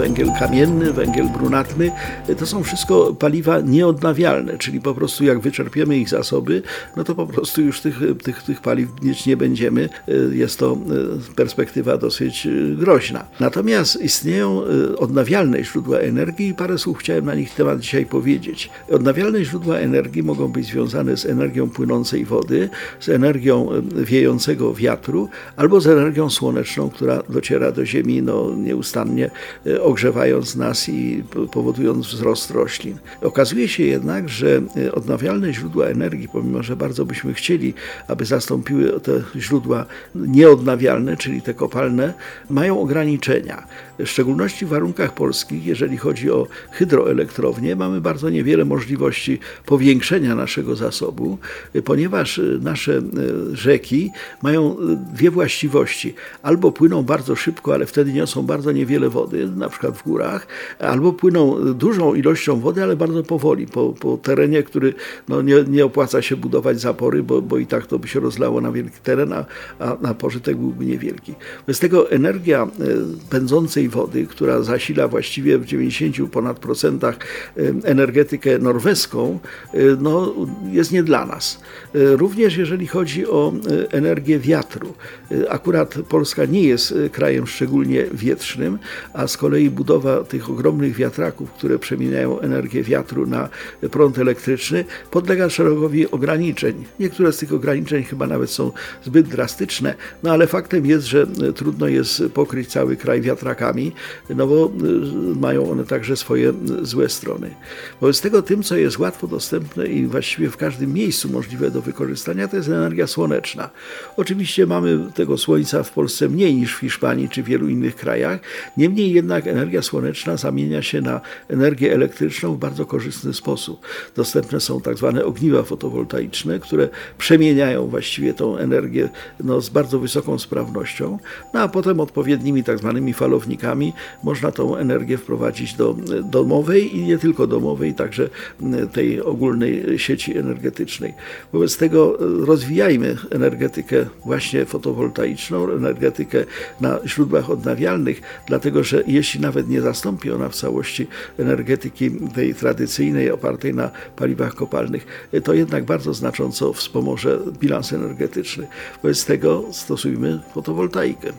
Węgiel kamienny, węgiel brunatny, to są wszystko paliwa nieodnawialne, czyli po prostu jak wyczerpiemy ich zasoby, no to po prostu już tych, tych, tych paliw mieć nie będziemy. Jest to e, perspektywa dosyć e, groźna. Natomiast istnieją e, odnawialne źródła energii i parę słów chciałem na nich temat dzisiaj powiedzieć. Odnawialne źródła energii mogą być związane z energią płynącej wody, z energią wiejącego wiatru albo z energią słoneczną, która dociera do Ziemi no, nieustannie ogrzewając nas i powodując wzrost roślin. Okazuje się jednak, że e, odnawialne źródła energii, pomimo że bardzo byśmy chcieli, aby zastąpiły te źródła nieodnawialne, czyli te kopalne, mają ograniczenia. W szczególności w warunkach polskich, jeżeli chodzi o hydroelektrownie, mamy bardzo niewiele możliwości powiększenia naszego zasobu, e, ponieważ e, nasze rzeki mają dwie właściwości. Albo płyną bardzo szybko, ale wtedy niosą bardzo niewiele wody, na przykład w górach, albo płyną dużą ilością wody, ale bardzo powoli, po, po terenie, który no, nie, nie opłaca się budować zapory, bo, bo i tak to by się rozlało na wielki teren, a, a, a pożytek byłby niewielki. Bez tego energia e, pędzącej wody, która zasila właściwie w 90 ponad procentach e, energetykę norweską, e, no, jest nie dla nas. Również jeżeli chodzi o energię wiatru. Akurat Polska nie jest krajem szczególnie wietrznym, a z kolei budowa tych ogromnych wiatraków, które przemieniają energię wiatru na prąd elektryczny, podlega szeregowi ograniczeń. Niektóre z tych ograniczeń chyba nawet są zbyt drastyczne, no ale faktem jest, że trudno jest pokryć cały kraj wiatrakami, no bo y, mają one także swoje złe strony. Wobec tego tym, co jest łatwo dostępne i właściwie w każdym miejscu możliwe do wykorzystania, to jest energia słoneczna. Oczywiście mamy tego słońca w Polsce mniej niż w Hiszpanii czy wielu innych krajach, niemniej jednak energia słoneczna zamienia się na energię elektryczną w bardzo korzystny sposób. Dostępne są tak zwane ogniwa fotowoltaiczne, które przemieniają właściwie tą energię no, z bardzo wysoką sprawnością, no a potem odpowiednimi tak zwanymi falownikami można tą energię wprowadzić do domowej i nie tylko domowej, także tej ogólnej sieci energetycznej. Wobec tego rozwijajmy energetykę właśnie fotowoltaiczną, energetykę na źródłach odnawialnych, dlatego że jeśli nawet nie zastąpi ona w całości energetyki tej tradycyjnej, opartej na paliwach kopalnych, to jednak bardzo znacząco wspomoże bilans energetyczny. Wobec tego stosujmy fotowoltaikę.